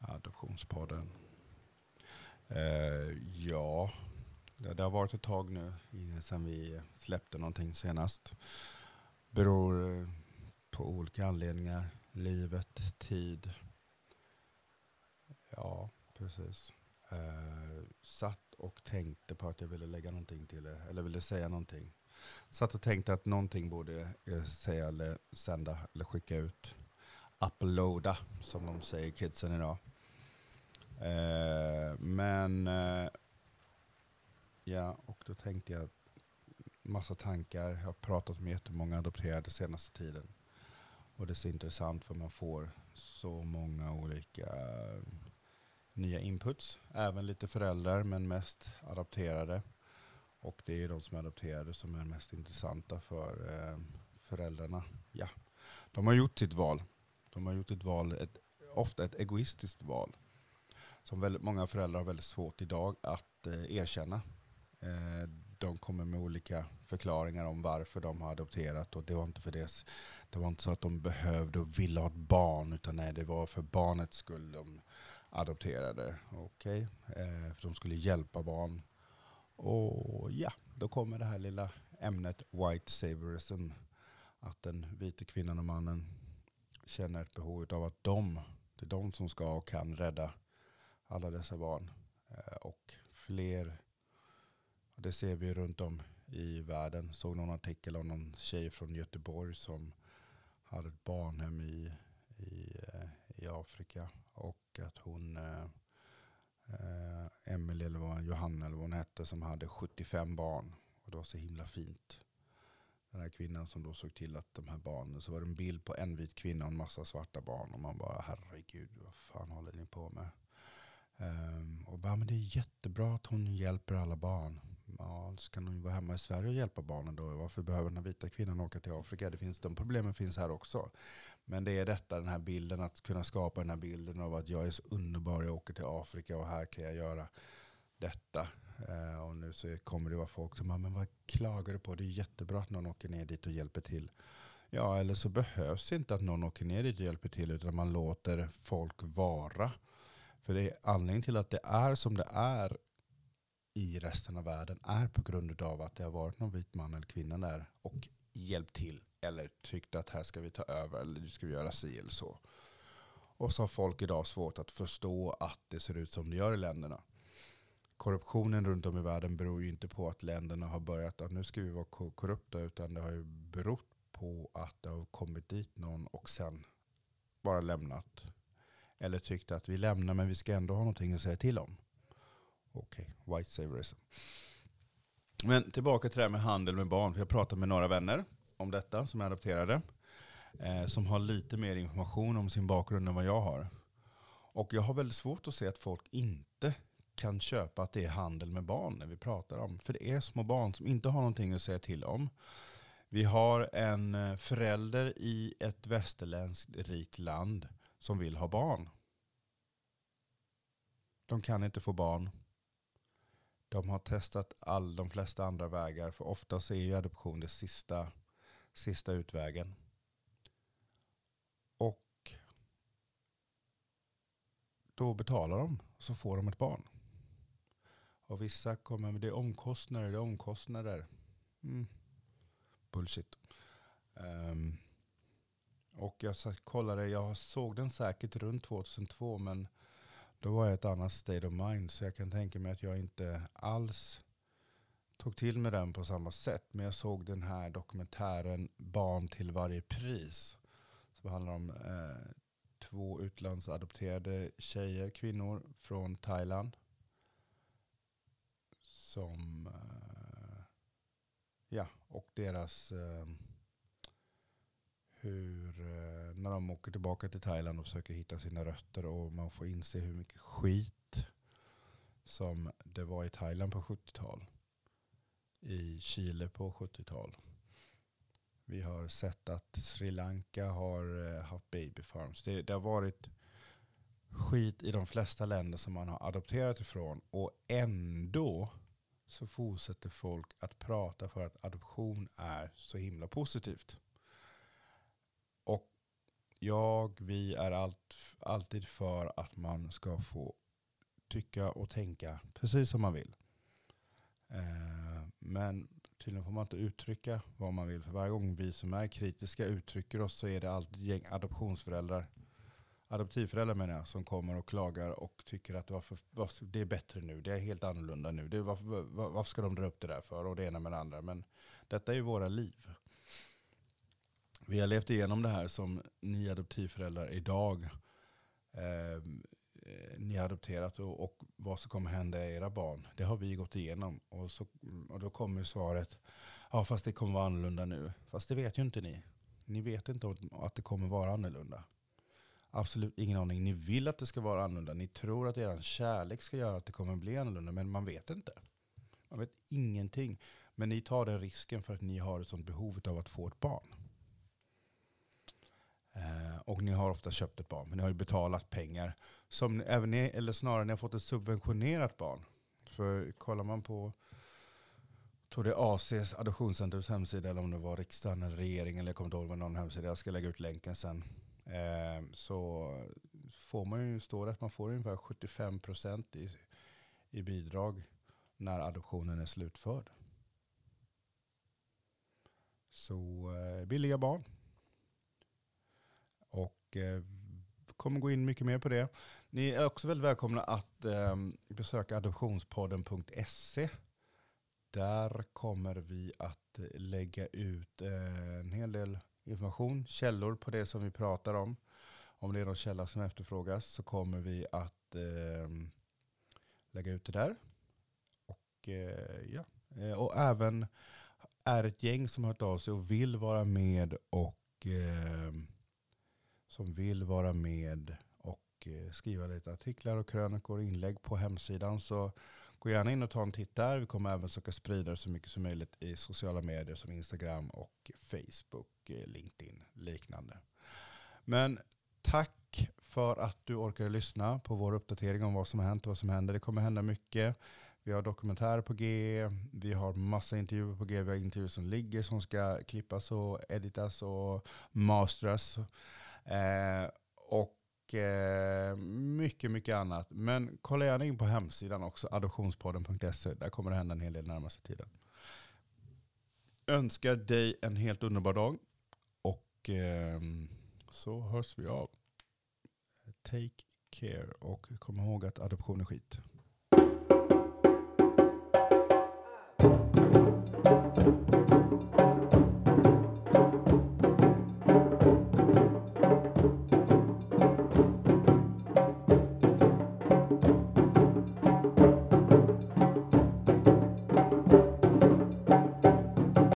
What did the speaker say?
Adoptionspodden. Eh, ja, det, har varit ett tag nu sedan vi släppte någonting senast. Beror på olika anledningar. Livet, tid. Ja, precis. Eh, satt och tänkte på att jag ville lägga någonting till er, eller ville säga någonting. Satt och tänkte att någonting borde jag säga eller sända eller skicka ut. Uploada, som de säger kidsen idag. Eh, men eh, ja, och då tänkte jag massa tankar. Jag har pratat med jättemånga adopterade senaste tiden. Och det är så intressant för man får så många olika eh, nya inputs. Även lite föräldrar men mest adopterade. Och det är de som är adopterade som är mest intressanta för eh, föräldrarna. Ja, de har gjort sitt val. De har gjort ett val, ett, ofta ett egoistiskt val som väldigt många föräldrar har väldigt svårt idag att eh, erkänna. Eh, de kommer med olika förklaringar om varför de har adopterat och det var inte för det. Det var inte så att de behövde och ville ha ett barn utan nej, det var för barnets skull de adopterade. Okej, eh, för de skulle hjälpa barn. Och ja, då kommer det här lilla ämnet white saviorism. Att den vita kvinnan och mannen känner ett behov av att de, det är de som ska och kan rädda alla dessa barn. Eh, Och fler, och det ser vi runt om i världen. Såg någon artikel om någon tjej från Göteborg som hade ett barnhem i, i, eh, i Afrika. Och att hon, eh, eh Emelie eller vad, Johanna eller vad hon hette, som hade 75 barn. Och det var så himla fint. Den här kvinnan som då såg till att de här barnen, så var det en bild på en vit kvinna och en massa svarta barn. Och man bara, herregud, vad fan håller ni på med? Um, och bara, men det är jättebra att hon hjälper alla barn. Ja, kan hon ju vara hemma i Sverige och hjälpa barnen då? Varför behöver den här vita kvinnan åka till Afrika? Det finns, de problemen finns här också. Men det är detta, den här bilden, att kunna skapa den här bilden av att jag är så underbar, jag åker till Afrika och här kan jag göra detta. Eh, och nu så kommer det vara folk som bara, men vad klagar du på? Det är jättebra att någon åker ner dit och hjälper till. Ja, eller så behövs inte att någon åker ner dit och hjälper till, utan man låter folk vara. För det är anledningen till att det är som det är i resten av världen är på grund av att det har varit någon vit man eller kvinna där och hjälpt till eller tyckt att här ska vi ta över eller nu ska vi göra si eller så. Och så har folk idag svårt att förstå att det ser ut som det gör i länderna. Korruptionen runt om i världen beror ju inte på att länderna har börjat att nu ska vi vara korrupta utan det har ju berott på att det har kommit dit någon och sen bara lämnat eller tyckte att vi lämnar men vi ska ändå ha någonting att säga till om. Okej, white saviorism. Men tillbaka till det här med handel med barn. För jag pratade med några vänner om detta som är adopterade. Eh, som har lite mer information om sin bakgrund än vad jag har. Och jag har väldigt svårt att se att folk inte kan köpa att det är handel med barn när vi pratar om. För det är små barn som inte har någonting att säga till om. Vi har en eh, förälder i ett västerländskt rikt land som vill ha barn. De kan inte få barn. De har testat all, de flesta andra vägar. För oftast är ju adoption det sista, sista utvägen. Och då betalar de så får de ett barn. Och vissa kommer med det är omkostnader, det är omkostnader. Mm. Bullshit. Um, och jag kollade, jag såg den säkert runt 2002 men då var jag i ett annat state of mind så jag kan tänka mig att jag inte alls tog till mig den på samma sätt. Men jag såg den här dokumentären Barn till varje pris. Som handlar om eh, två utlandsadopterade tjejer, kvinnor från Thailand. Som, eh, ja, och deras eh, hur, Eh, när de åker tillbaka till Thailand och försöker hitta sina rötter och man får inse hur mycket skit som det var i Thailand på 70-tal. I Chile på 70-tal. Vi har sett att Sri Lanka har eh, haft baby farms. Det, det har varit skit i de flesta länder som man har adopterat ifrån. Och ändå så fortsätter folk att prata för att adoption är så himla positivt. Jag, vi är allt, alltid för att man ska få tycka och tänka precis som man vill. Eh, men tydligen får man inte uttrycka vad man vill. För varje gång vi som är kritiska uttrycker oss så är det alltid gäng adoptionsföräldrar adoptivföräldrar menar jag, som kommer och klagar och tycker att varför, varför, det är bättre nu, det är helt annorlunda nu. Det, varför, varför ska de dra upp det där för? Och det ena med det andra. Men detta är ju våra liv. Vi har levt igenom det här som ni adoptivföräldrar idag. Eh, ni har adopterat och, och, vad som kommer hända era barn. Det har vi gått igenom. Och, så, och då kommer svaret, ja fast det kommer vara annorlunda nu. Fast det vet ju inte ni. Ni vet inte att det kommer vara annorlunda. Absolut ingen aning. Ni vill att det ska vara annorlunda. Ni tror att er kärlek ska göra att det kommer bli annorlunda. Men man vet inte. Man vet ingenting. Men ni tar den risken för att ni har ett sånt behov av att få ett barn. Eh, och ni har ofta köpt ett barn. Men ni har ju betalat pengar. Som även ni, eller snarare ni har fått ett subventionerat barn. För kollar man på tror det är ACs adoptionscentrums hemsida eller om det var riksdagen eller regeringen eller jag kommer inte ihåg vad någon hemsida. Jag ska lägga ut länken sen. Eh, så får man ju, står det att man får ungefär 75% i, i bidrag när adoptionen är slutförd. Så eh, billiga barn. Och kommer gå in mycket mer på det. Ni är också väldigt välkomna att ehm, besöka adoptionspodden.se. Där kommer vi att eh, lägga ut eh, en hel del information, källor på det som vi pratar om. Om det är någon källa som efterfrågas så kommer vi att eh, lägga ut det där. Och, eh, ja. Och även är ett gäng som har hört av sig och vill vara med och eh, som vill vara med och eh, skriva lite artiklar och krönikor och inlägg på hemsidan så Gå gärna in och ta en titt där. Vi kommer även söka sprida det så mycket som möjligt i sociala medier som Instagram och Facebook, eh, LinkedIn, liknande. Men tack för att du orkade lyssna på vår uppdatering om vad som har hänt och vad som händer. Det kommer hända mycket. Vi har dokumentärer på G, vi har massa intervjuer på G, vi har intervjuer som ligger som ska klippas och editas och mastras. Eh, och och eh, mycket, mycket annat. Men kolla gärna in på hemsidan också, adoptionspodden.se. Där kommer det hända en hel del närmaste tiden. Önskar dig en helt underbar dag och eh, så hörs vi av. Take care och kom ihåg att adoption är skit.